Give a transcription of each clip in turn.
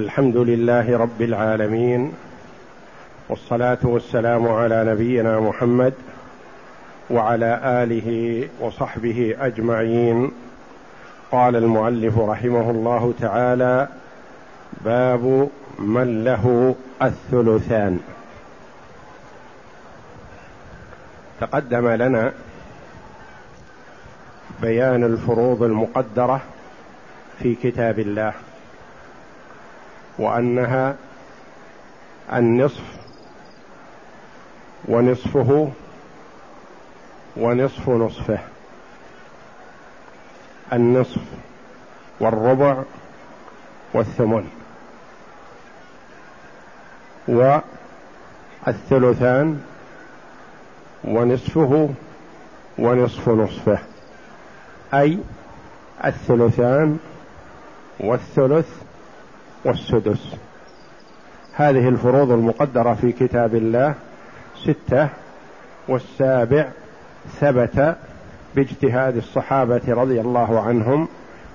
الحمد لله رب العالمين والصلاة والسلام على نبينا محمد وعلى آله وصحبه أجمعين. قال المؤلف رحمه الله تعالى باب من له الثلثان. تقدم لنا بيان الفروض المقدرة في كتاب الله. وأنها النصف ونصفه ونصف نصفه. النصف والربع والثمن. والثلثان ونصفه ونصف نصفه. أي الثلثان والثلث والسدس. هذه الفروض المقدرة في كتاب الله ستة والسابع ثبت باجتهاد الصحابة رضي الله عنهم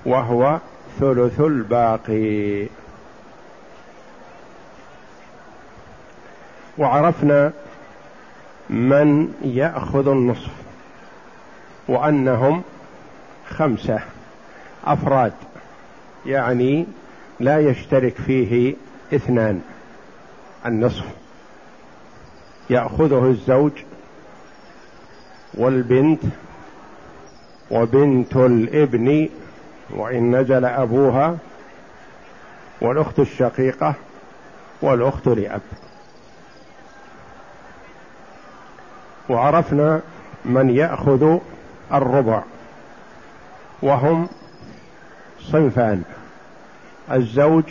وهو ثلث الباقي. وعرفنا من يأخذ النصف وأنهم خمسة أفراد يعني لا يشترك فيه اثنان. النصف يأخذه الزوج والبنت وبنت الابن وإن نزل أبوها والأخت الشقيقة والأخت لأب. وعرفنا من يأخذ الربع وهم صنفان. الزوج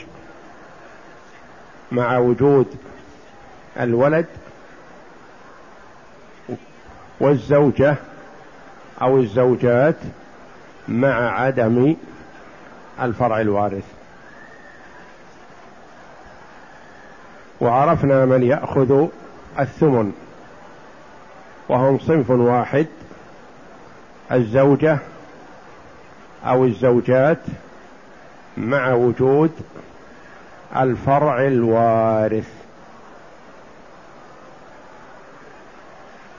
مع وجود الولد والزوجة أو الزوجات مع عدم الفرع الوارث. وعرفنا من يأخذ الثمن وهم صنف واحد الزوجة أو الزوجات مع وجود الفرع الوارث.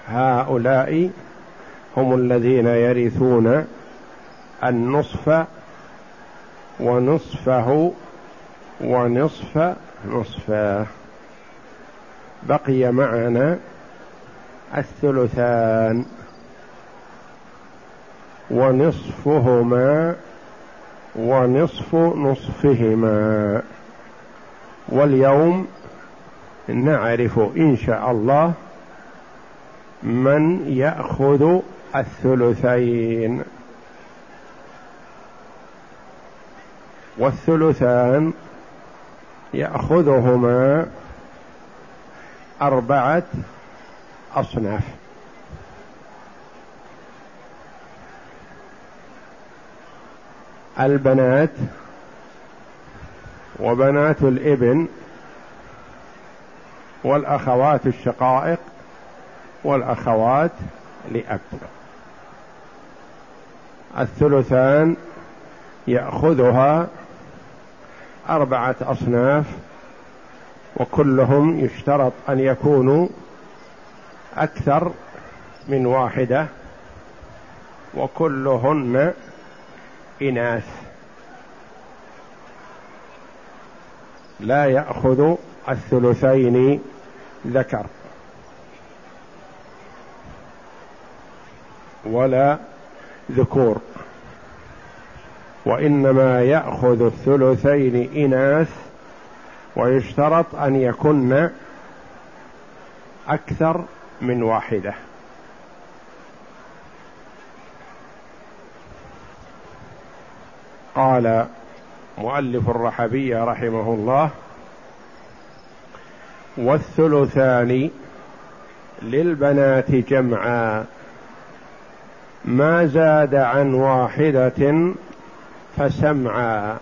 هؤلاء هم الذين يرثون النصف ونصفه ونصف نصفه. بقي معنا الثلثان ونصفهما ونصف نصفهما. واليوم نعرف إن شاء الله من يأخذ الثلثين. والثلثان يأخذهما أربعة أصناف. البنات وبنات الإبن والأخوات الشقائق والأخوات لاب الثلثان يأخذها أربعة أصناف وكلهم يشترط أن يكونوا أكثر من واحدة وكلهن إناث. لا يأخذ الثلثين ذكر. ولا ذكور. وإنما يأخذ الثلثين إناث ويشترط أن يكن أكثر من واحدة. قال مؤلف الرحبية رحمه الله والثلثان للبنات جمعا ما زاد عن واحدة فسمعا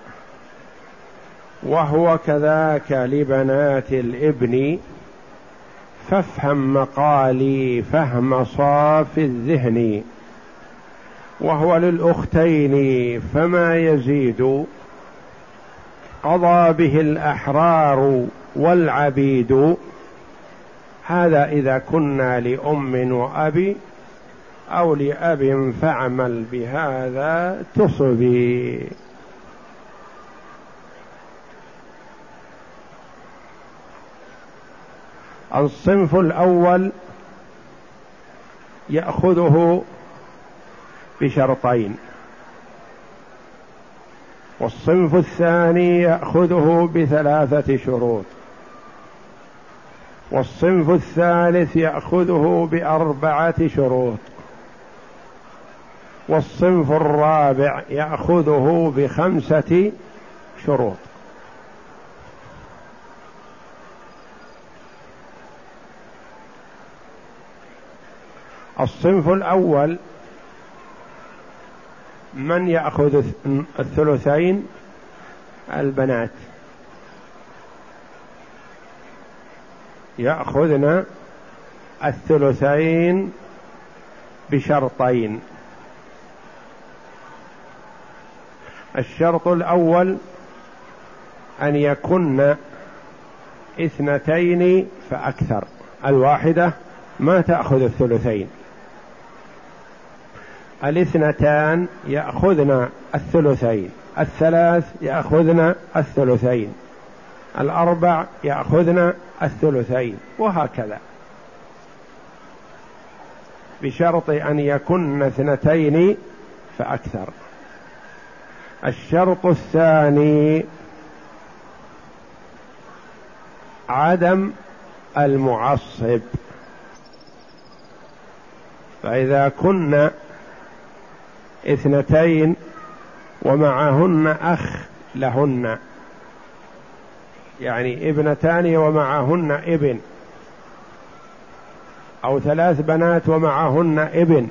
وهو كذاك لبنات الإبن فافهم مقالي فهم صاف الذهن. وهو للأختين فما يزيد قضى به الأحرار والعبيد. هذا إذا كنا لأم وأبي أو لأب فاعمل بهذا تصبي. الصنف الأول يأخذه بشرطين. والصنف الثاني يأخذه بثلاثة شروط. والصنف الثالث يأخذه بأربعة شروط. والصنف الرابع يأخذه بخمسة شروط. الصنف الأول من يأخذ الثلثين؟ البنات. يأخذن الثلثين بشرطين. الشرط الأول أن يكن اثنتين فأكثر. الواحدة ما تأخذ الثلثين. الاثنتان يأخذن الثلثين الثلاث يأخذن الثلثين الأربع يأخذن الثلثين وهكذا. بشرط أن يكن اثنتين فأكثر. الشرط الثاني عدم المعصب. فإذا كن اثنتين ومعهن أخ لهن. يعني ابنتان ومعهن ابن. أو ثلاث بنات ومعهن ابن.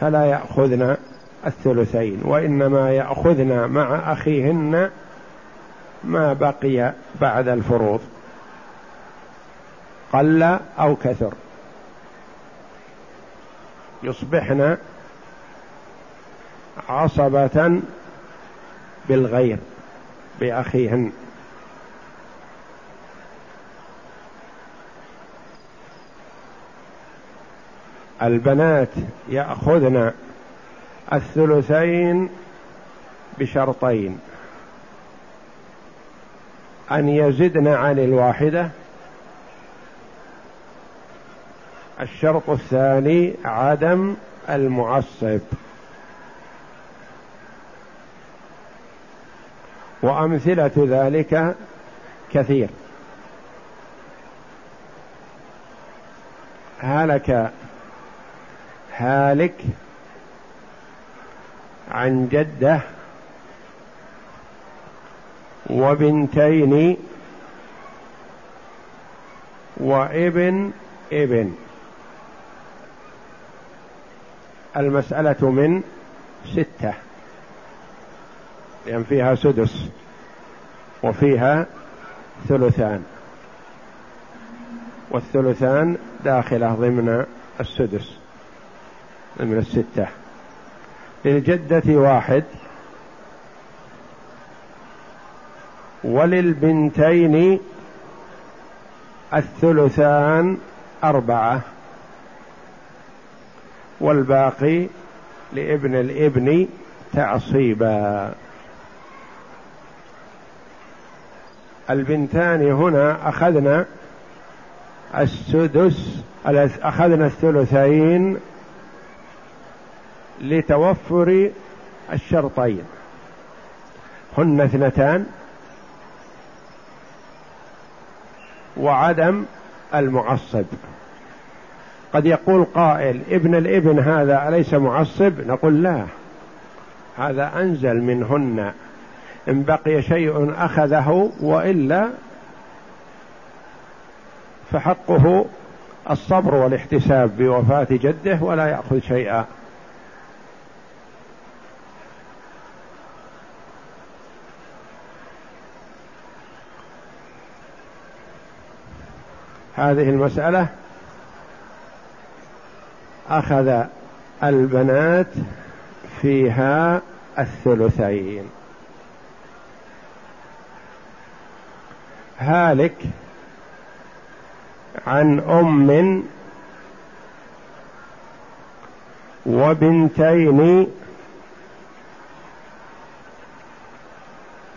فلا يأخذن الثلثين وإنما يأخذن مع أخيهن ما بقي بعد الفروض. قل أو كثر. يصبحن عصبة بالغير بأخيهن. البنات يأخذن الثلثين بشرطين أن يزدن عن الواحدة الشرط الثاني عدم المعصب. وأمثلة ذلك كثير. هلك هالك عن جدة وبنتين وابن ابن. المسألة من ستة. لأن فيها سدس وفيها ثلثان. والثلثان داخلة ضمن السدس ضمن الستة. للجدة واحد. وللبنتين الثلثان أربعة. والباقي لابن الابن تعصيبا. البنتان هنا أخذنا السدس أخذنا الثلثين لتوفر الشرطين. هن اثنتان. وعدم المعصب. قد يقول قائل ابن الابن هذا أليس معصب؟ نقول لا هذا أنزل منهن إن بقي شيء أخذه وإلا فحقه الصبر والاحتساب بوفاة جده ولا يأخذ شيئا. هذه المسألة أخذ البنات فيها الثلثين. هالك عن أم وبنتين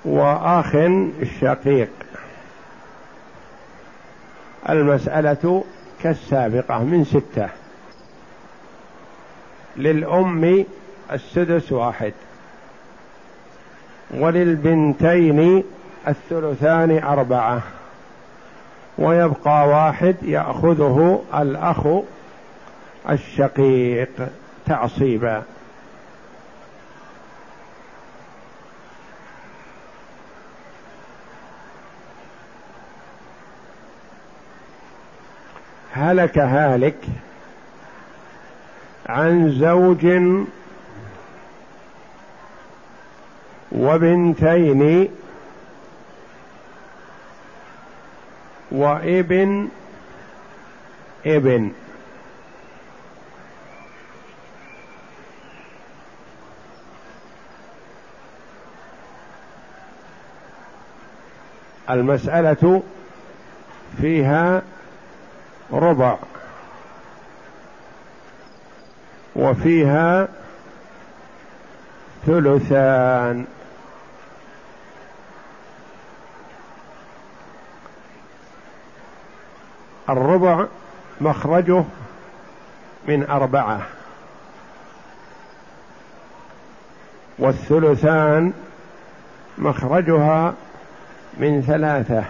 وأخ شقيق. المسألة كالسابقة من ستة. للأم السدس واحد. وللبنتين الثلثان أربعة. ويبقى واحد يأخذه الأخ الشقيق تعصيبا. هلك هالك عن زوج وبنتين وإبن إبن. المسألة فيها ربع. وفيها ثلثان. الربع مخرجه من أربعة. والثلثان مخرجها من ثلاثة.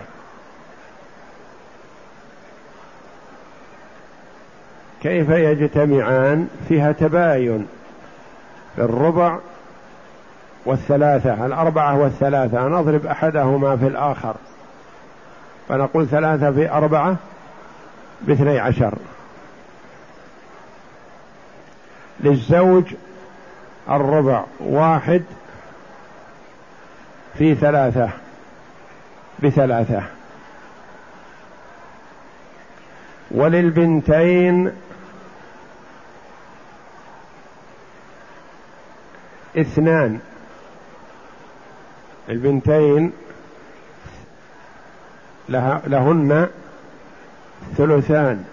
كيف يجتمعان؟ فيها تباين في الربع والثلاثة. الأربعة والثلاثة. نضرب أحدهما في الآخر. فنقول ثلاثة في أربعة. باثني عشر. للزوج الربع واحد في ثلاثة بثلاثة. وللبنتين اثنان. البنتين لهن ثلثان.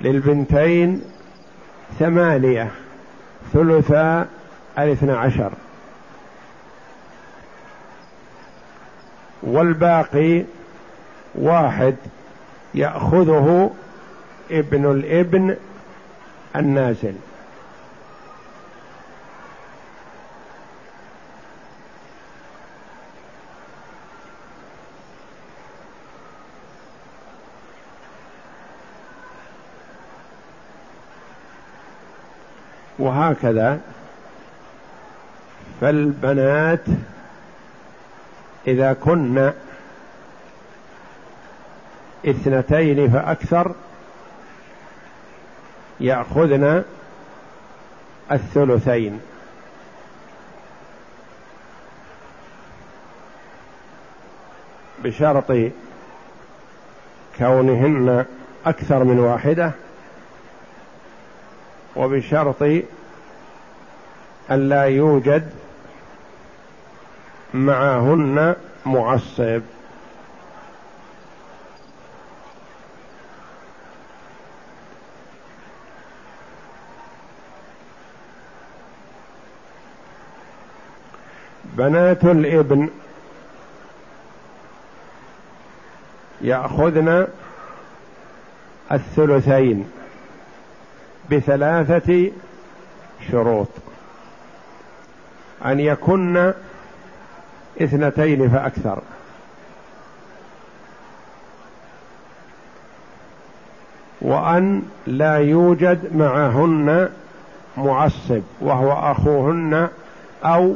للبنتين ثمانية. ثلثا الاثنى عشر. والباقي واحد يأخذه ابن الابن النازل. وهكذا. فالبنات إذا كن اثنتين فأكثر يأخذن الثلثين. بشرط كونهن أكثر من واحدة وبشرط ألا يوجد معهن معصب. بنات الإبن يأخذن الثلثين. بثلاثة شروط. أن يكن اثنتين فأكثر. وأن لا يوجد معهن معصب وهو أخوهن أو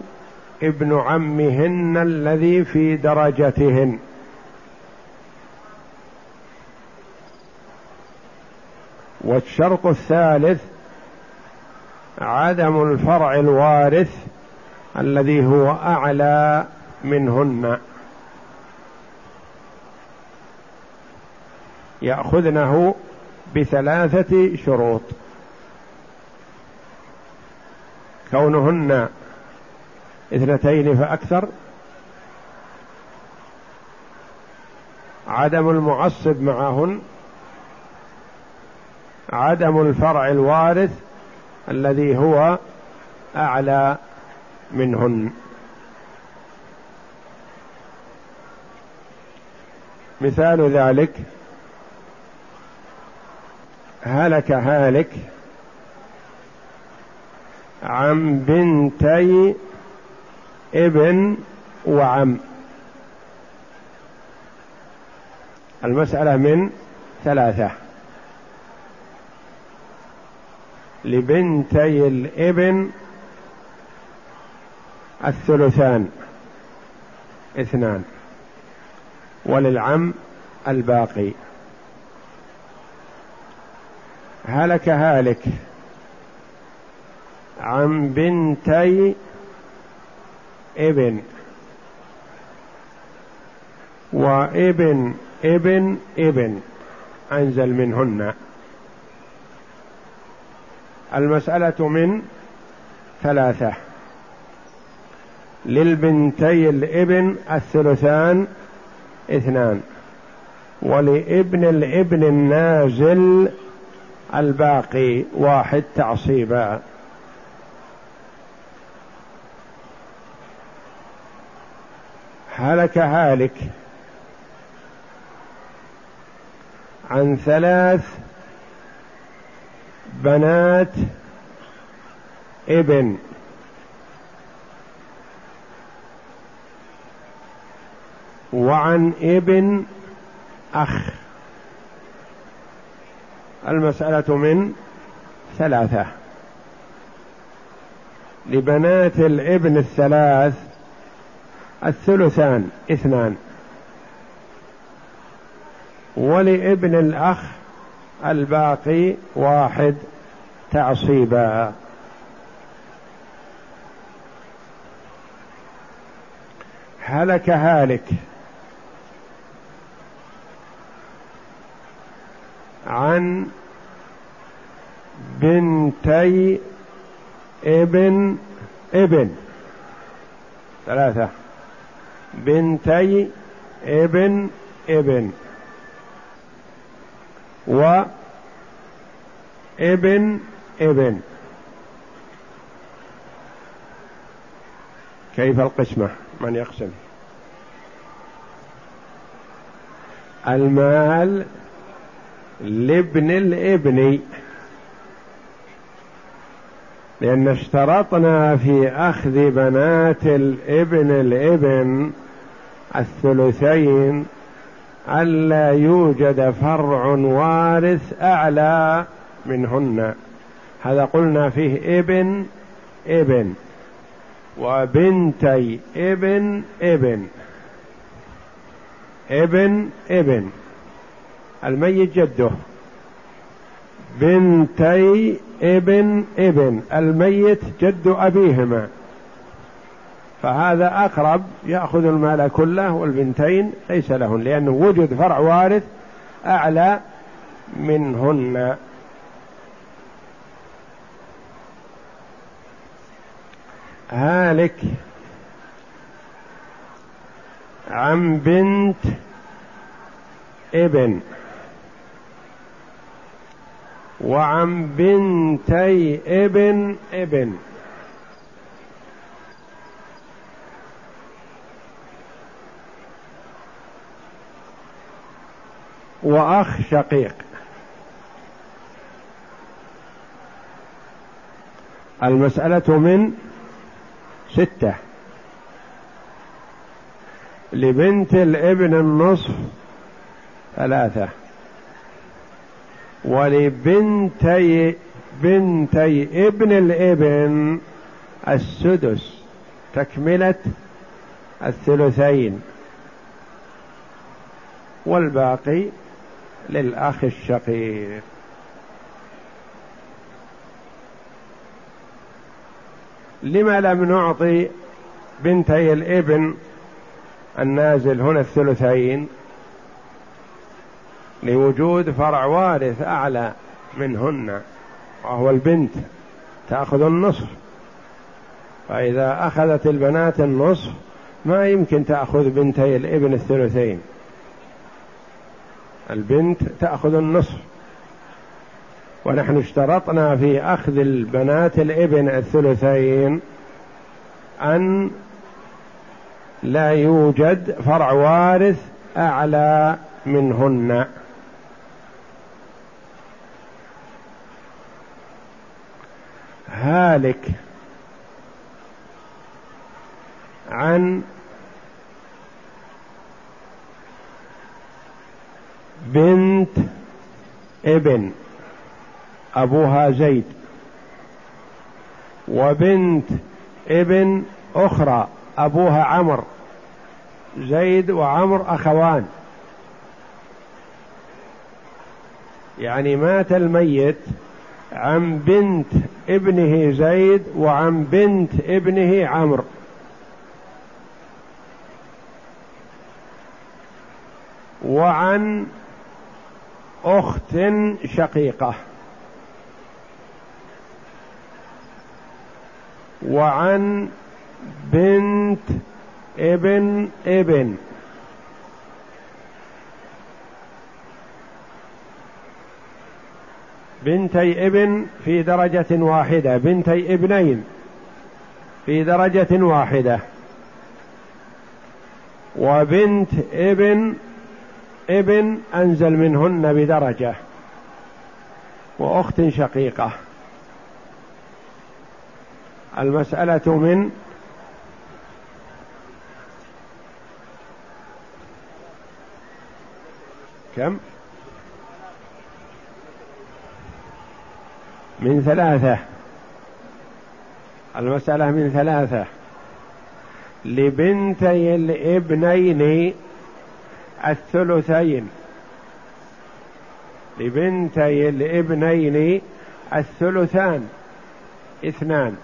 ابن عمهن الذي في درجتهن. والشرط الثالث عدم الفرع الوارث الذي هو أعلى منهن. يأخذنه بثلاثة شروط. كونهن اثنتين فأكثر. عدم المعصب معهن. عدم الفرع الوارث الذي هو أعلى منهن. مثال ذلك هلك هالك عن بنتي ابن وعم. المسألة من ثلاثة. لبنتي الابن الثلثان اثنان وللعم الباقي. هلك هالك عن بنتي ابن وابن ابن ابن أنزل منهن. المسألة من ثلاثة. للبنتي الابن الثلثان اثنان ولابن الابن النازل الباقي واحد تعصيبا. هلك هالك عن ثلاث بنات ابن. وعن ابن أخ. المسألة من ثلاثة. لبنات الابن الثلاث الثلثان اثنان. ولابن الأخ الباقي واحد تعصيبا. هلك هالك. عن بنتي ابن ابن. ثلاثة. بنتي ابن ابن. و ابن ابن. كيف القسمة؟ من يقسم؟ المال لابن الابن. لأن اشترطنا في أخذ بنات الابن الابن الثلثين ألا يوجد فرع وارث أعلى منهن. هذا قلنا فيه ابن ابن. وبنتي ابن ابن. ابن ابن. الميت جده. بنتي ابن ابن. الميت جد أبيهما. فهذا أقرب يأخذ المال كله والبنتين ليس لهن لأنه وجد فرع وارث أعلى منهن. هالك عن بنت ابن وعن بنتي ابن ابن. وأخ شقيق. المسألة من ستة. لبنت الابن النصف ثلاثة. ولبنتي بنتي ابن الابن السدس تكملة الثلثين. والباقي للأخ الشقيق. لما لم نعطي بنتي الابن النازل هنا الثلثين لوجود فرع وارث أعلى منهن وهو البنت تأخذ النصف. فإذا أخذت البنات النصف ما يمكن تأخذ بنتي الابن الثلثين. البنت تأخذ النصف. ونحن اشترطنا في أخذ البنات الإبن الثلثين أن لا يوجد فرع وارث أعلى منهن. هالك عن بنت ابن أبوها زيد. وبنت ابن أخرى أبوها عمرو. زيد وعمر أخوان. يعني مات الميت عن بنت ابنه زيد وعن بنت ابنه عمرو. وعن أخت شقيقة. وعن بنت ابن ابن. بنتي ابن في درجة واحدة بنتي ابنين في درجة واحدة. وبنت ابن ابن أنزل منهن بدرجة وأخت شقيقة. المسألة من كم؟ من ثلاثة. المسألة من ثلاثة. لبنتي الابنين الثلثين. لبنتي الابنين الثلثان اثنان.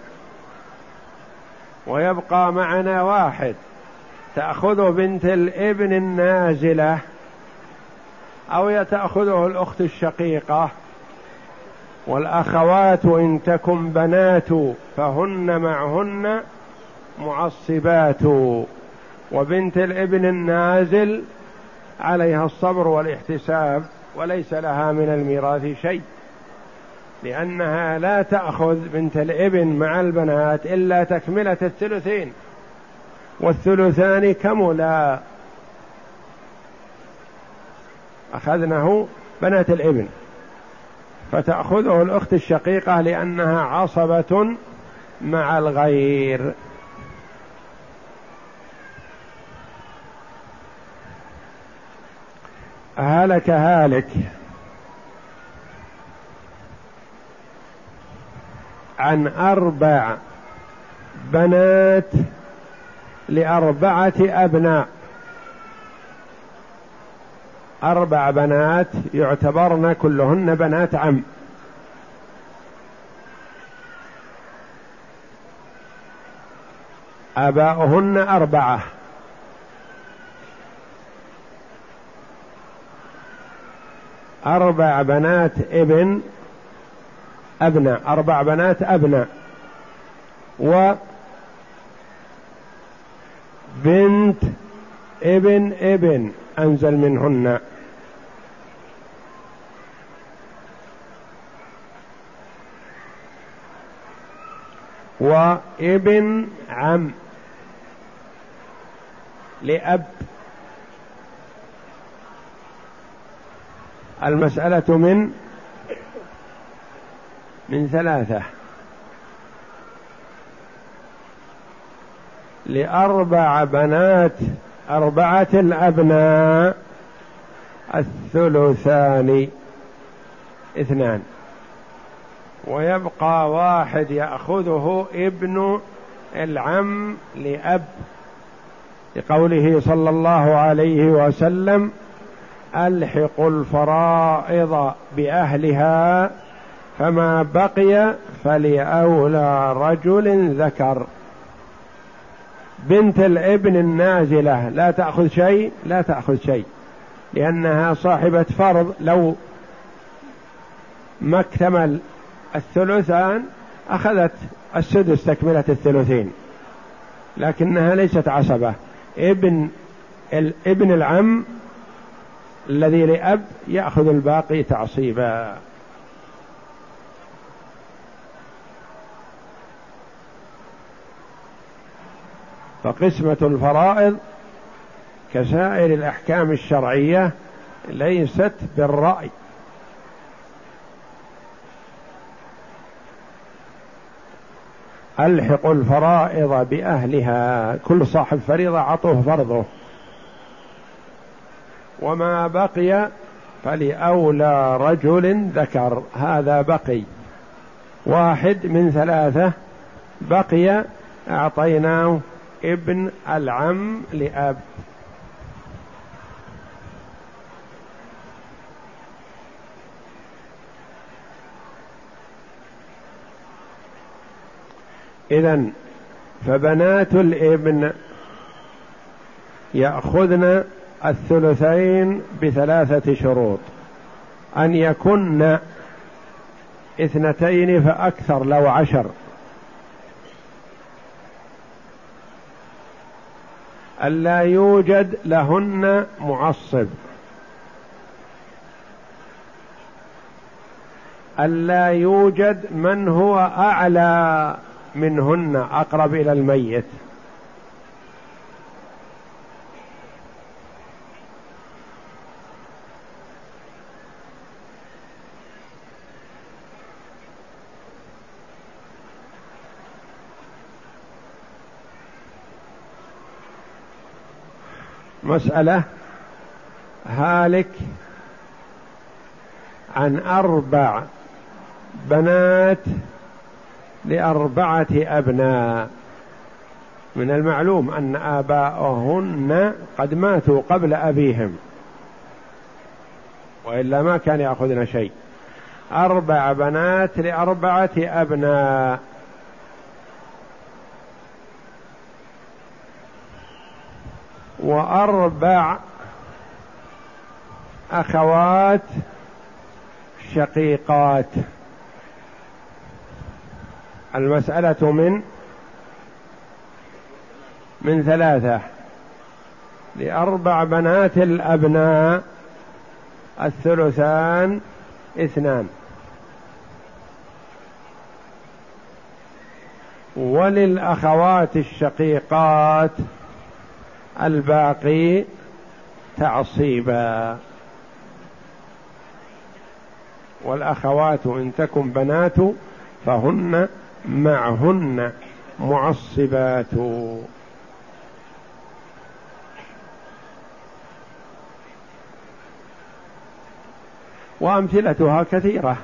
ويبقى معنا واحد. تأخذ بنت الابن النازلة أو تأخذه الأخت الشقيقة. والأخوات إن تكن بنات فهن معهن معصبات. وبنت الابن النازل عليها الصبر والاحتساب وليس لها من الميراث شيء لأنها لا تأخذ بنت الإبن مع البنات إلا تكملة الثلثين والثلثان كملا. أخذناه بنات الإبن فتأخذه الأخت الشقيقة لأنها عصبة مع الغير. هلك هالك. عن أربع بنات لأربعة أبناء. أربع بنات يعتبرن كلهن بنات عم. آباؤهن أربعة. أربع بنات ابن أبناء أربع بنات أبناء. و بنت ابن ابن أنزل منهن. وابن عم. لأب. المسألة من من ثلاثة لأربع بنات أربعة الأبناء الثلثان اثنان ويبقى واحد يأخذه ابن العم لأب لقوله صلى الله عليه وسلم الحقوا الفرائض بأهلها فما بقي فلأولى رجل ذكر. بنت الابن النازلة لا تأخذ شيء لا تأخذ شيء لأنها صاحبة فرض. لو ما اكتمل الثلثان أخذت السدس تكملة الثلثين لكنها ليست عصبة. ابن ابن العم الذي لأب يأخذ الباقي تعصيبا. فقسمة الفرائض كسائر الأحكام الشرعية ليست بالرأي. ألحق الفرائض بأهلها. كل صاحب فريضة عطوه فرضه. وما بقي فلأولى رجل ذكر. هذا بقي. واحد من ثلاثة بقي أعطيناه ابن العم لأب. إذا فبنات الابن يأخذن الثلثين بثلاثة شروط. أن يكن اثنتين فأكثر لو عشر. ألا يوجد لهن معصب. ألا يوجد من هو أعلى منهن أقرب إلى الميت. مسألة هالك عن أربع بنات لأربعة أبناء. من المعلوم أن آباءهن قد ماتوا قبل أبيهم وإلا ما كان يأخذن شيء. أربع بنات لأربعة أبناء. وأربع أخوات شقيقات. المسألة من من ثلاثة لأربع بنات الأبناء الثلثان اثنان. وللأخوات الشقيقات الباقي تعصيبا. والأخوات إن تكن بنات فهن معهن معصبات. وأمثلتها كثيرة.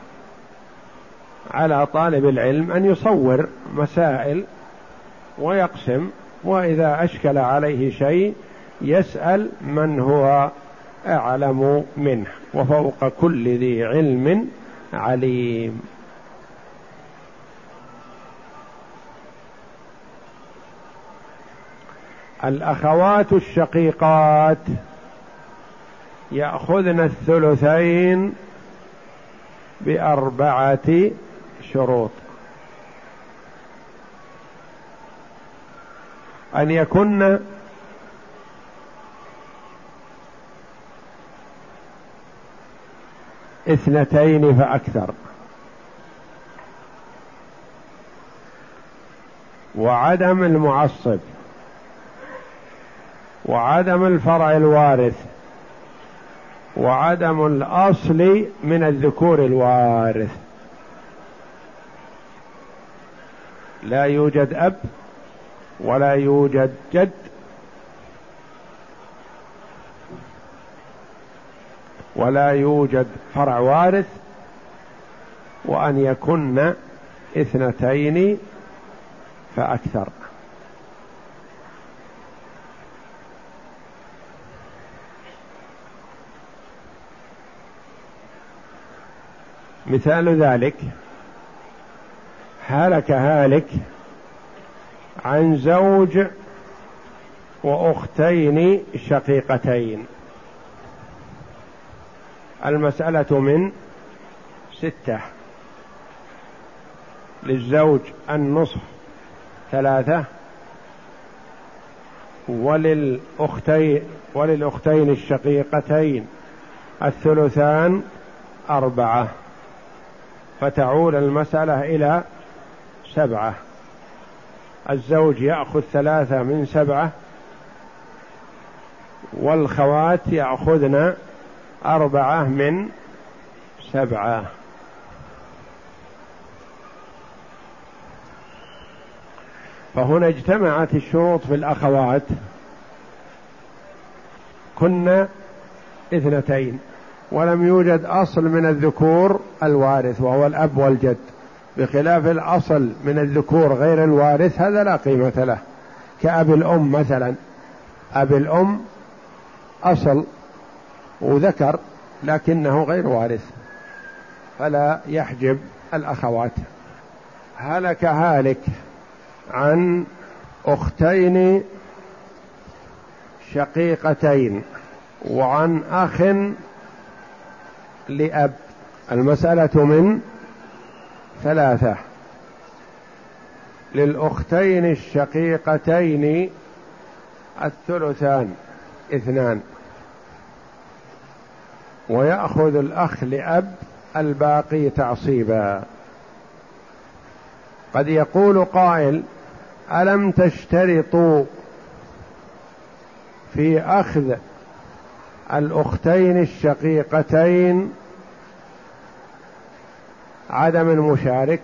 على طالب العلم أن يصور مسائل ويقسم وإذا أشكل عليه شيء يسأل من هو أعلم منه وفوق كل ذي علم عليم. الأخوات الشقيقات يأخذن الثلثين بأربعة شروط. أن يكن اثنتين فأكثر. وعدم المعصب. وعدم الفرع الوارث. وعدم الأصل من الذكور الوارث. لا يوجد أب ولا يوجد جد. ولا يوجد فرع وارث. وأن يكن اثنتين فأكثر. مثال ذلك. هلك هالك عن زوج وأختين شقيقتين. المسألة من ستة. للزوج النصف ثلاثة وللأختين وللأختين الشقيقتين الثلثان أربعة. فتعود المسألة إلى سبعة. الزوج يأخذ ثلاثة من سبعة والخوات يأخذن أربعة من سبعة. فهنا اجتمعت الشروط في الأخوات. كنا اثنتين ولم يوجد أصل من الذكور الوارث وهو الأب والجد. بخلاف الأصل من الذكور غير الوارث هذا لا قيمة له. كأب الأم مثلا. أب الأم أصل وذكر لكنه غير وارث. فلا يحجب الأخوات. هلك هالك عن أختين شقيقتين وعن أخ لأب. المسألة من ثلاثة. للأختين الشقيقتين الثلثان اثنان. ويأخذ الأخ لأب الباقي تعصيبا. قد يقول قائل ألم تشترطوا في أخذ الأختين الشقيقتين عدم المشارك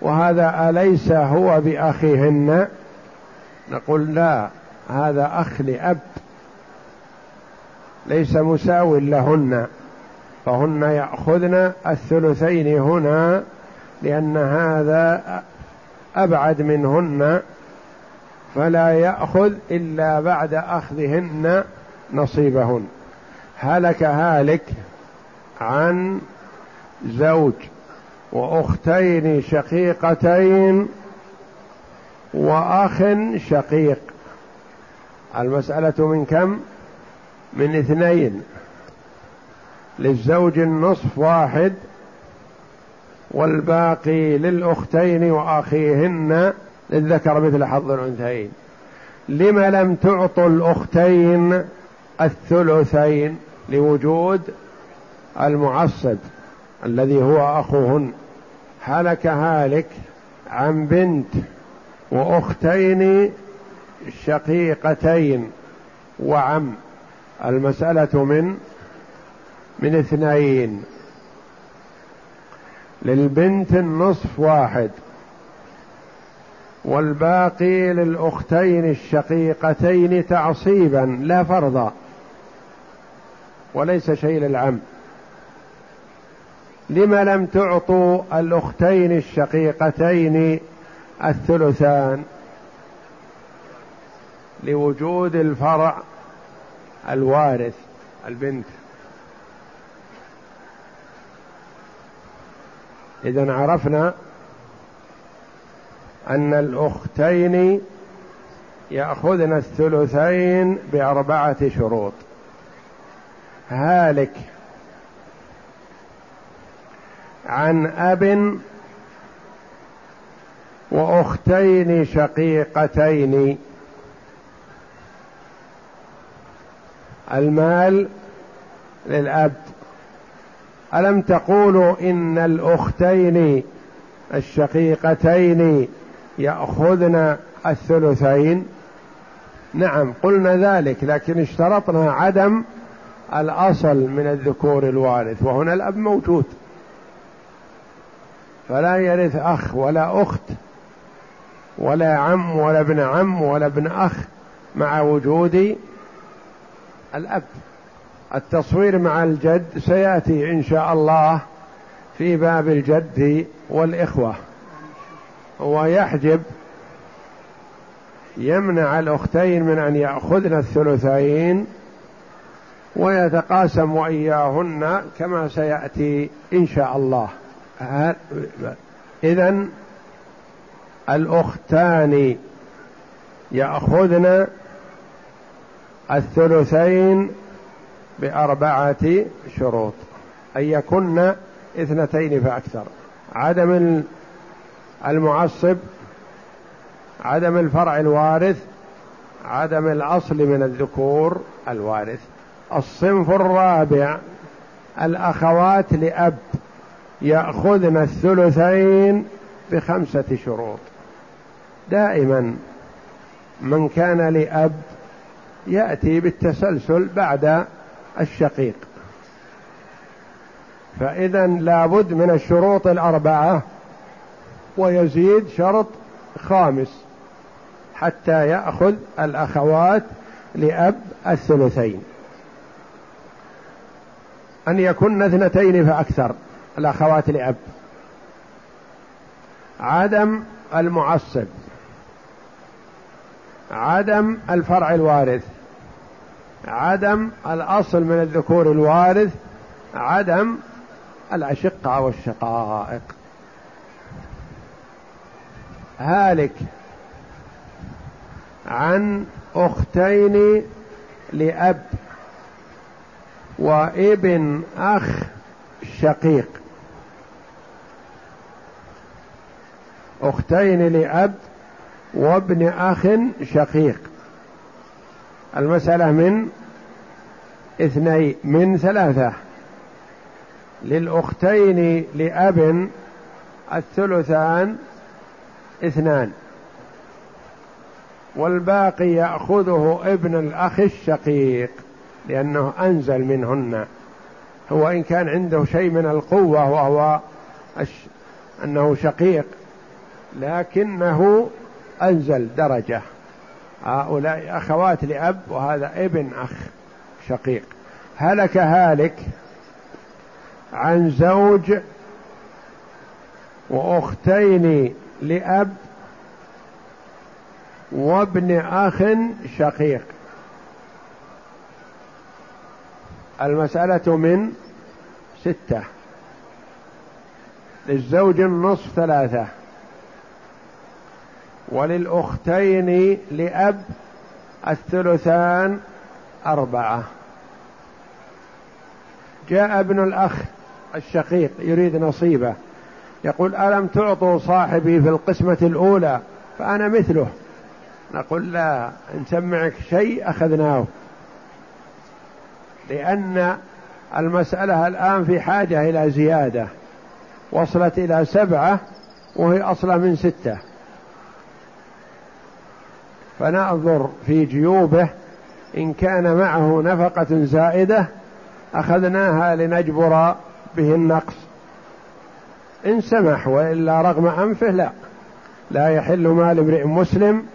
وهذا أليس هو بأخيهن؟ نقول لا هذا أخ لأب ليس مساو لهن فهن يأخذن الثلثين هنا لأن هذا أبعد منهن فلا يأخذ إلا بعد أخذهن نصيبهن. هلك هالك عن زوج. وأختين شقيقتين وأخ شقيق. المسألة من كم؟ من اثنين. للزوج النصف واحد والباقي للأختين وأخيهن. للذكر مثل حظ الأنثيين. لم لم تعطوا الأختين الثلثين لوجود المعصب الذي هو أخوهن؟ هلك هالك عن بنت وأختين شقيقتين وعم. المسألة من من اثنين. للبنت النصف واحد والباقي للأختين الشقيقتين تعصيبا لا فرضا وليس شيء للعم. لم لم تعطوا الأختين الشقيقتين الثلثان لوجود الفرع الوارث البنت. إذا عرفنا أن الأختين يأخذن الثلثين بأربعة شروط. هالك عن أب وأختين شقيقتين. المال للأب. ألم تقولوا إن الأختين الشقيقتين يأخذن الثلثين؟ نعم قلنا ذلك لكن اشترطنا عدم الأصل من الذكور الوارث وهنا الأب موجود. فلا يرث أخ ولا أخت ولا عم ولا ابن عم ولا ابن أخ مع وجود الأب. التصوير مع الجد سيأتي إن شاء الله في باب الجد والإخوة. هو يحجب يمنع الأختين من أن يأخذن الثلثين ويتقاسم وإياهن كما سيأتي إن شاء الله. إذا الأختان يأخذن الثلثين بأربعة شروط أن يكن اثنتين فأكثر. عدم المعصب عدم الفرع الوارث عدم الأصل من الذكور الوارث. الصنف الرابع الأخوات لأب. يأخذن الثلثين بخمسة شروط. دائما من كان لأب يأتي بالتسلسل بعد الشقيق. فإذا لابد من الشروط الأربعة ويزيد شرط خامس حتى يأخذ الأخوات لأب الثلثين. أن يكن اثنتين فأكثر. الأخوات لأب عدم المعصب. عدم الفرع الوارث. عدم الأصل من الذكور الوارث. عدم الأشقة والشقائق. هالك عن أختين لأب وابن أخ شقيق. أختين لأب وابن أخ شقيق. المسألة من اثنين من ثلاثة. للأختين لأب الثلثان اثنان. والباقي يأخذه ابن الأخ الشقيق لأنه أنزل منهن. هو إن كان عنده شيء من القوة وهو أنه شقيق لكنه أنزل درجة. هؤلاء أخوات لأب وهذا ابن أخ شقيق. هلك هالك عن زوج وأختين لأب وابن أخ شقيق. المسألة من ستة. للزوج النصف ثلاثة. وللأختين لأب الثلثان أربعة. جاء ابن الأخ الشقيق يريد نصيبه. يقول ألم تعطوا صاحبي في القسمة الأولى فأنا مثله. نقول لا نسمعك شيء أخذناه. لأن المسألة الآن في حاجة إلى زيادة. وصلت إلى سبعة وهي أصلا من ستة. فننظر في جيوبه إن كان معه نفقة زائدة أخذناها لنجبر به النقص. إن سمح وإلا رغم أنفه لا لا يحل مال امرئ مسلم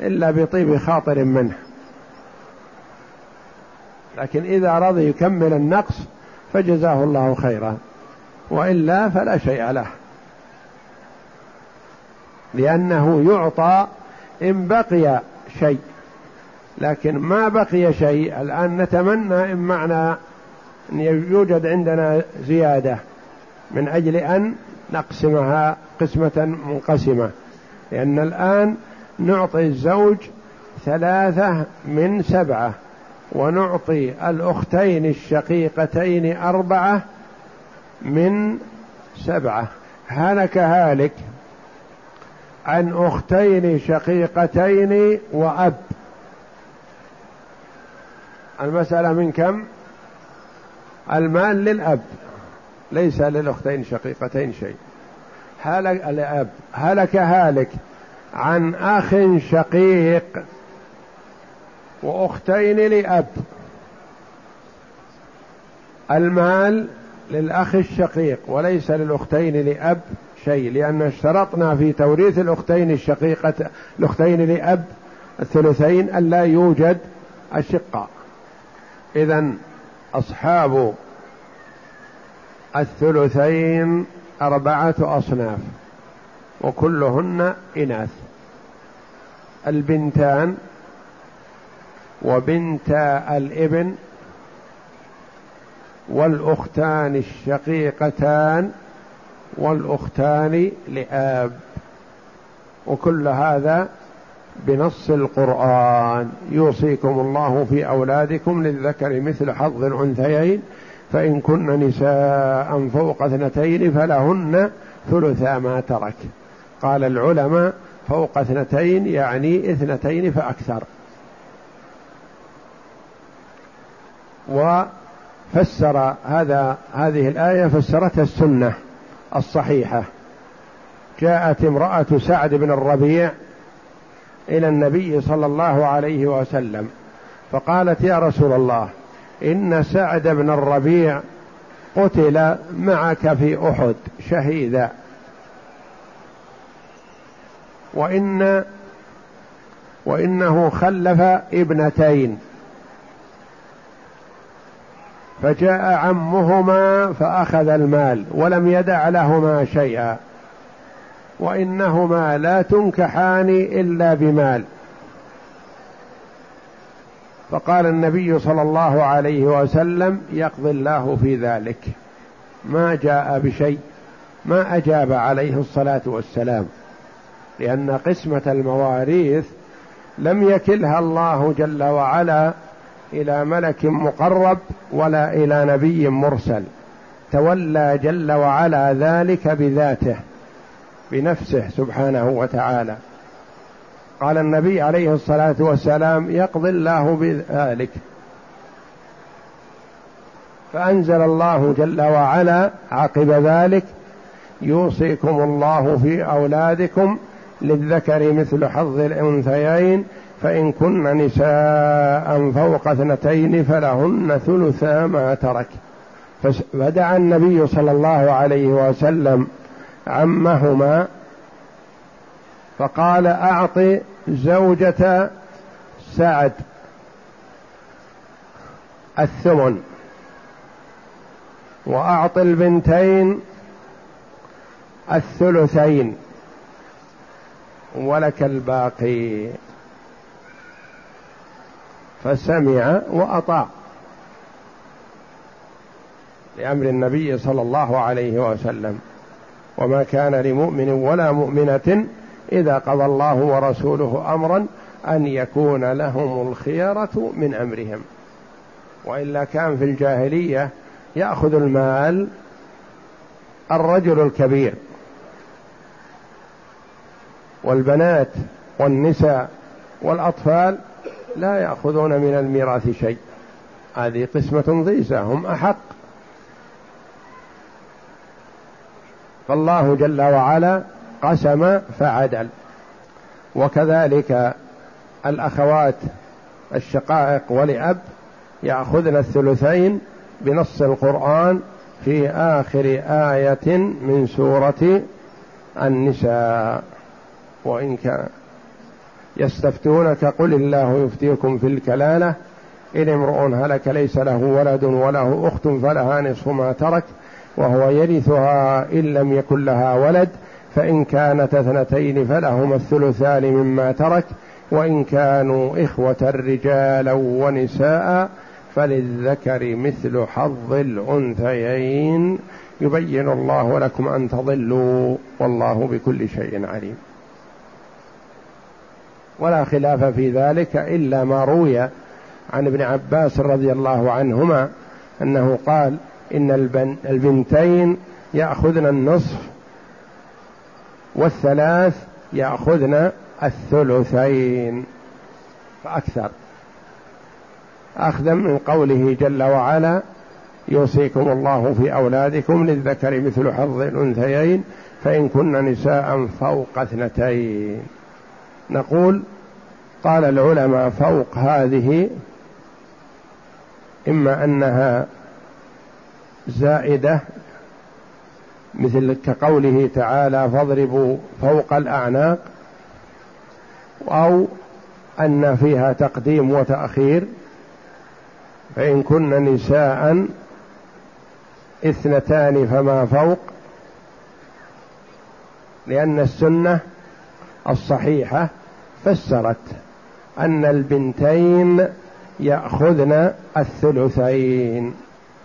إلا بطيب خاطر منه. لكن إذا رضي يكمل النقص فجزاه الله خيرا وإلا فلا شيء له. لأنه يعطى إن بقي شيء. لكن ما بقي شيء الآن نتمنى إن معنا أن يوجد عندنا زيادة من أجل أن نقسمها قسمة منقسمة. لأن الآن نعطي الزوج ثلاثة من سبعة ونعطي الأختين الشقيقتين أربعة من سبعة. هلك هالك عن أختين شقيقتين وأب. المسألة من كم؟ المال للأب ليس للأختين شقيقتين شيء. هلك الأب هلك هالك عن أخ شقيق وأختين لأب. المال للأخ الشقيق وليس للأختين لأب. شيء لأن اشترطنا في توريث الأختين الشقيقة الأختين لأب الثلثين ألا يوجد الشقة إذا أصحاب الثلثين أربعة أصناف وكلهن إناث. البنتان وبنتا الإبن والأختان الشقيقتان والأختان لآب. وكل هذا بنص القرآن. يوصيكم الله في أولادكم للذكر مثل حظ الأنثيين فإن كن نساء فوق اثنتين فلهن ثلثا ما ترك. قال العلماء فوق اثنتين يعني اثنتين فأكثر. فسر هذا هذه الآية فسرتها السنة. الصحيحة. جاءت امرأة سعد بن الربيع إلى النبي صلى الله عليه وسلم فقالت يا رسول الله إن سعد بن الربيع قتل معك في أحد شهيدا وإن وإنه خلف ابنتين. فجاء عمهما فأخذ المال ولم يدع لهما شيئا. وإنهما لا تنكحان إلا بمال. فقال النبي صلى الله عليه وسلم يقضي الله في ذلك. ما جاء بشيء ما أجاب عليه الصلاة والسلام. لأن قسمة المواريث لم يكلها الله جل وعلا إلى ملك مقرب ولا إلى نبي مرسل. تولى جل وعلا ذلك بذاته بنفسه سبحانه وتعالى. قال النبي عليه الصلاة والسلام يقضي الله بذلك. فأنزل الله جل وعلا عقب ذلك يوصيكم الله في أولادكم للذكر مثل حظ الأنثيين فإن كن نساء فوق اثنتين فلهن ثلثا ما ترك. فدعا النبي صلى الله عليه وسلم عمهما فقال أعط زوجة سعد الثمن وأعط البنتين الثلثين ولك الباقي. فسمع وأطاع لأمر النبي صلى الله عليه وسلم. وما كان لمؤمن ولا مؤمنة إذا قضى الله ورسوله أمرا أن يكون لهم الخيرة من أمرهم. وإلا كان في الجاهلية يأخذ المال الرجل الكبير والبنات والنساء والأطفال لا يأخذون من الميراث شيء. هذه قسمة ضيزة هم أحق. فالله جل وعلا قسم فعدل. وكذلك الأخوات الشقائق ولأب يأخذن الثلثين بنص القرآن في آخر آية من سورة النساء. وإن كان يستفتونك قل الله يفتيكم في الكلالة. إن امرؤ هلك ليس له ولد وله أخت فلها نصف ما ترك وهو يرثها إن لم يكن لها ولد فإن كانت اثنتين فلهما الثلثان مما ترك وإن كانوا إخوة رجالا ونساء فللذكر مثل حظ الأنثيين. يبين الله لكم أن تضلوا والله بكل شيء عليم. ولا خلاف في ذلك إلا ما روي عن ابن عباس رضي الله عنهما أنه قال إن البنتين يأخذن النصف والثلاث يأخذن الثلثين فأكثر. اخذا من قوله جل وعلا يوصيكم الله في أولادكم للذكر مثل حظ الأنثيين فإن كن نساء فوق اثنتين. نقول قال العلماء فوق هذه إما أنها زائدة مثل كقوله تعالى فاضربوا فوق الأعناق أو أن فيها تقديم وتأخير فإن كن نساء اثنتان فما فوق لأن السنة الصحيحة فسرت أن البنتين يأخذن الثلثين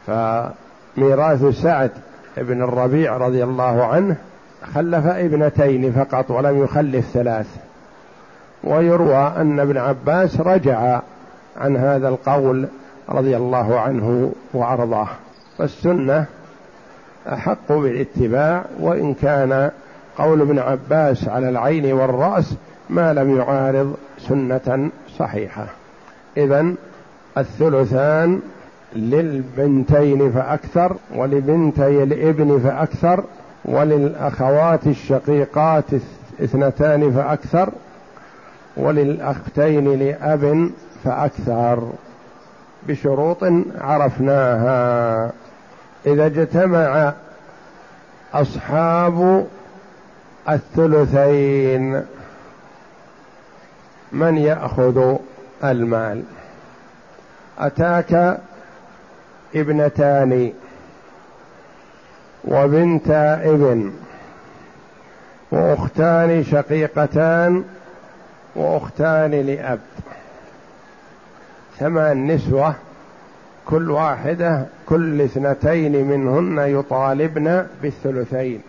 فميراث سعد بن الربيع رضي الله عنه خلف ابنتين فقط ولم يخلف ثلاث. ويروى أن ابن عباس رجع عن هذا القول رضي الله عنه وأرضاه. فالسنة أحق بالاتباع وإن كان قول ابن عباس على العين والرأس ما لم يعارض سنة صحيحة. إذا الثلثان للبنتين فأكثر ولبنتي الابن فأكثر وللأخوات الشقيقات اثنتان فأكثر وللأختين لأب فأكثر بشروط عرفناها. إذا اجتمع أصحاب الثلثين. من يأخذ المال؟ أتاك ابنتان وبنتا ابن وأختان شقيقتان وأختان لأب. ثمان نسوة كل واحدة كل اثنتين منهن يطالبن بالثلثين.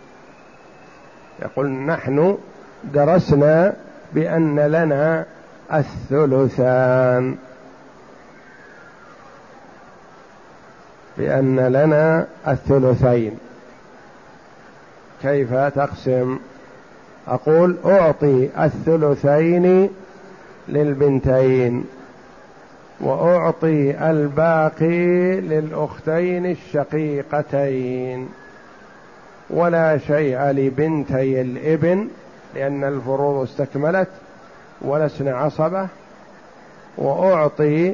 يقول نحن درسنا بأن لنا الثلثان. بأن لنا الثلثين. كيف تقسم؟ أقول أعطي الثلثين للبنتين وأعطي الباقي للأختين الشقيقتين. ولا شيء لبنتي الابن لأن الفروض استكملت ولسن عصبة وأعطي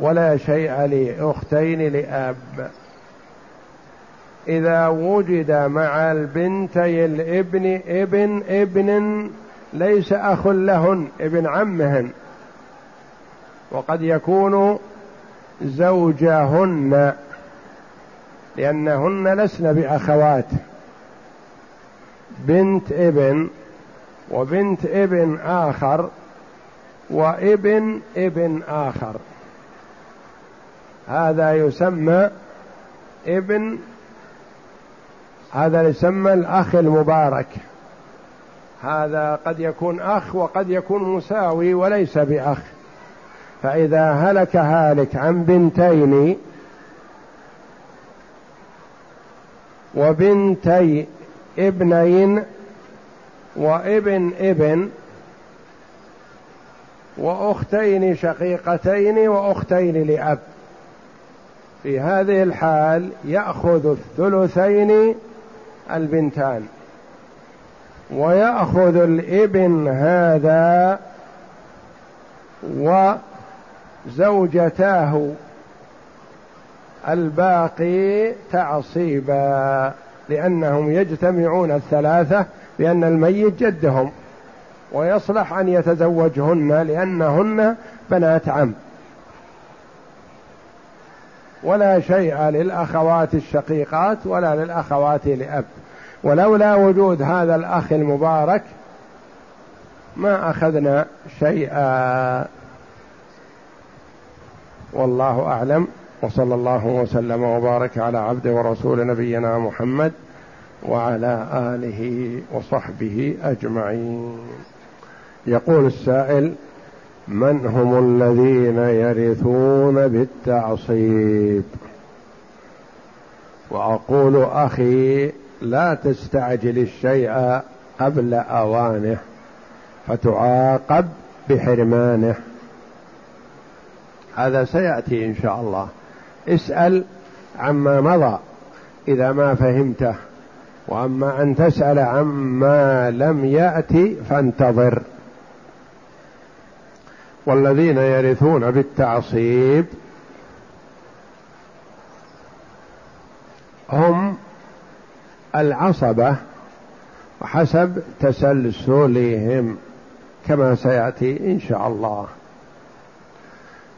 ولا شيء لأختين لأب. إذا وجد مع البنتي الابن ابن ابن ليس أخ لهن ابن عمهن. وقد يكون زوجهن. لأنهن لسن بأخوات. بنت ابن وبنت ابن آخر وابن ابن آخر. هذا يسمى ابن هذا يسمى الأخ المبارك. هذا قد يكون أخ وقد يكون مساوي وليس بأخ. فإذا هلك هالك عن بنتين وبنتي ابنين وابن ابن وأختين شقيقتين وأختين لأب. في هذه الحال يأخذ الثلثين البنتان. ويأخذ الابن هذا وزوجتاه الباقي تعصيبا لأنهم يجتمعون الثلاثة بان الميت جدهم. ويصلح أن يتزوجهن لأنهن بنات عم. ولا شيء للأخوات الشقيقات ولا للأخوات لأب. ولولا وجود هذا الأخ المبارك ما أخذنا شيئا. والله أعلم. وصلى الله وسلم وبارك على عبد ورسول نبينا محمد وعلى آله وصحبه أجمعين. يقول السائل من هم الذين يرثون بالتعصيب؟ وأقول أخي لا تستعجل الشيء قبل أوانه فتعاقب بحرمانه. هذا سيأتي إن شاء الله. اسأل عما مضى إذا ما فهمته. وأما أن تسأل عما لم يأتي فانتظر. والذين يرثون بالتعصيب هم العصبة وحسب تسلسلهم كما سيأتي إن شاء الله.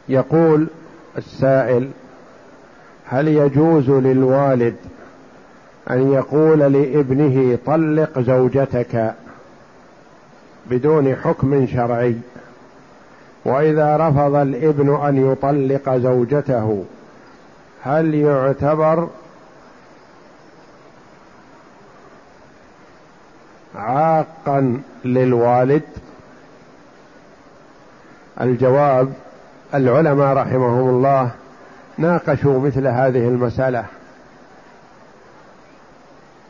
يقول السائل هل يجوز للوالد أن يقول لابنه طلق زوجتك بدون حكم شرعي؟ وإذا رفض الابن أن يطلق زوجته هل يعتبر عاقا للوالد؟ الجواب العلماء رحمهم الله ناقشوا مثل هذه المسألة.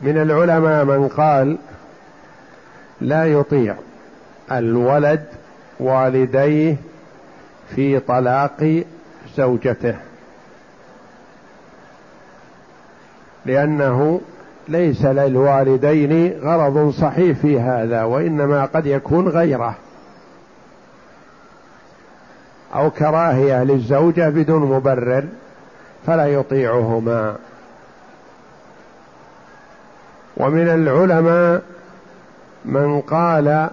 من العلماء من قال لا يطيع الولد والديه في طلاق زوجته لأنه ليس للوالدين غرض صحيح في هذا وإنما قد يكون غيره. أو كراهية للزوجة بدون مبرر فلا يطيعهما. ومن العلماء من قال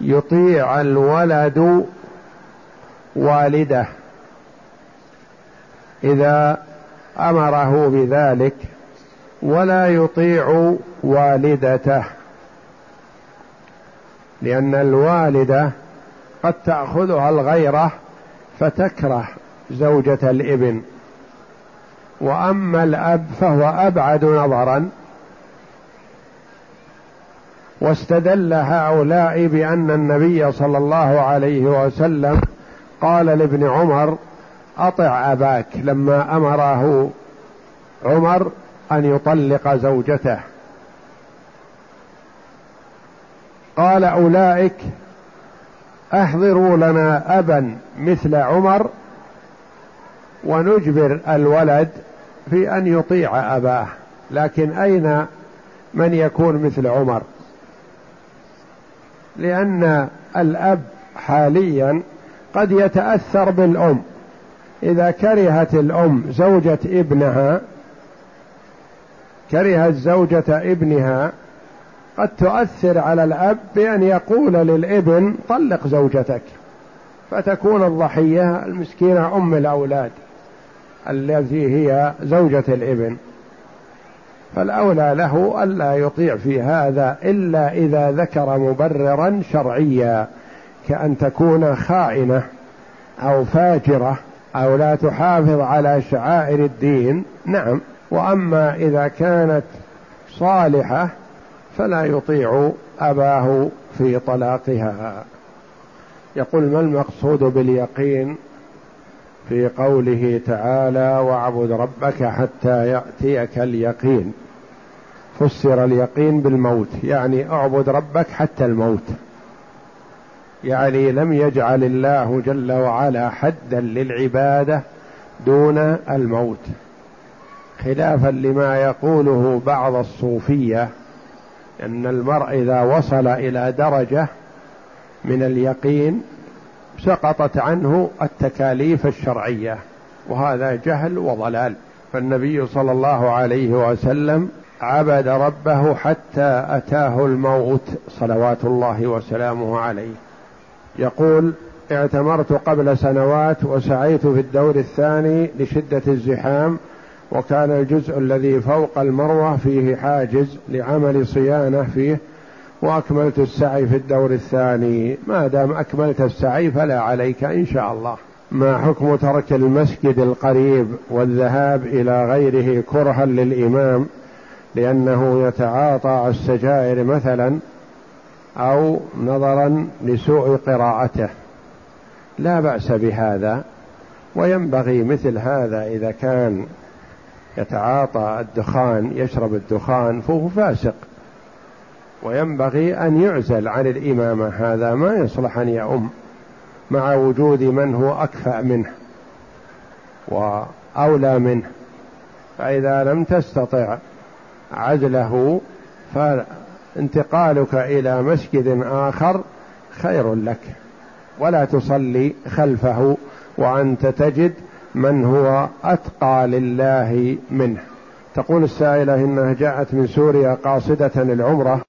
يطيع الولد والده إذا أمره بذلك ولا يطيع والدته لأن الوالدة قد تأخذها الغيرة فتكره زوجة الإبن. وأما الأب فهو أبعد نظرا. واستدل هؤلاء بأن النبي صلى الله عليه وسلم قال لابن عمر أطع أباك لما أمره عمر أن يطلق زوجته. قال أولئك أحضروا لنا أبا مثل عمر ونجبر الولد في أن يطيع أباه. لكن أين من يكون مثل عمر؟ لأن الأب حاليا قد يتأثر بالأم. إذا كرهت الأم زوجة ابنها كرهت زوجة ابنها قد تؤثر على الأب بأن يقول للابن طلق زوجتك فتكون الضحية المسكينة أم الأولاد التي هي زوجة الابن. فالأولى له ألا يطيع في هذا إلا إذا ذكر مبررا شرعيا كأن تكون خائنة أو فاجرة أو لا تحافظ على شعائر الدين. نعم. وأما إذا كانت صالحة فلا يطيع أباه في طلاقها. يقول ما المقصود باليقين في قوله تعالى واعبد ربك حتى يأتيك اليقين فسر اليقين بالموت يعني اعبد ربك حتى الموت يعني لم يجعل الله جل وعلا حدا للعبادة دون الموت. خلافا لما يقوله بعض الصوفية أن المرء إذا وصل إلى درجة من اليقين سقطت عنه التكاليف الشرعية وهذا جهل وضلال. فالنبي صلى الله عليه وسلم عبد ربه حتى أتاه الموت صلوات الله وسلامه عليه. يقول اعتمرت قبل سنوات وسعيت في الدور الثاني لشدة الزحام وكان الجزء الذي فوق المروة فيه حاجز لعمل صيانة فيه وأكملت السعي في الدور الثاني. ما دام أكملت السعي فلا عليك إن شاء الله. ما حكم ترك المسجد القريب والذهاب إلى غيره كرها للإمام لأنه يتعاطى السجائر مثلا أو نظرا لسوء قراءته؟ لا بأس بهذا. وينبغي مثل هذا إذا كان يتعاطى الدخان يشرب الدخان فهو فاسق. وينبغي أن يعزل عن الإمامة هذا ما يصلح أن يؤم مع وجود من هو أكفأ منه وأولى منه. فإذا لم تستطع عزله فانتقالك إلى مسجد آخر خير لك. ولا تصلي خلفه وأنت تجد من هو أتقى لله منه. تقول السائلة إنها جاءت من سوريا قاصدة العمره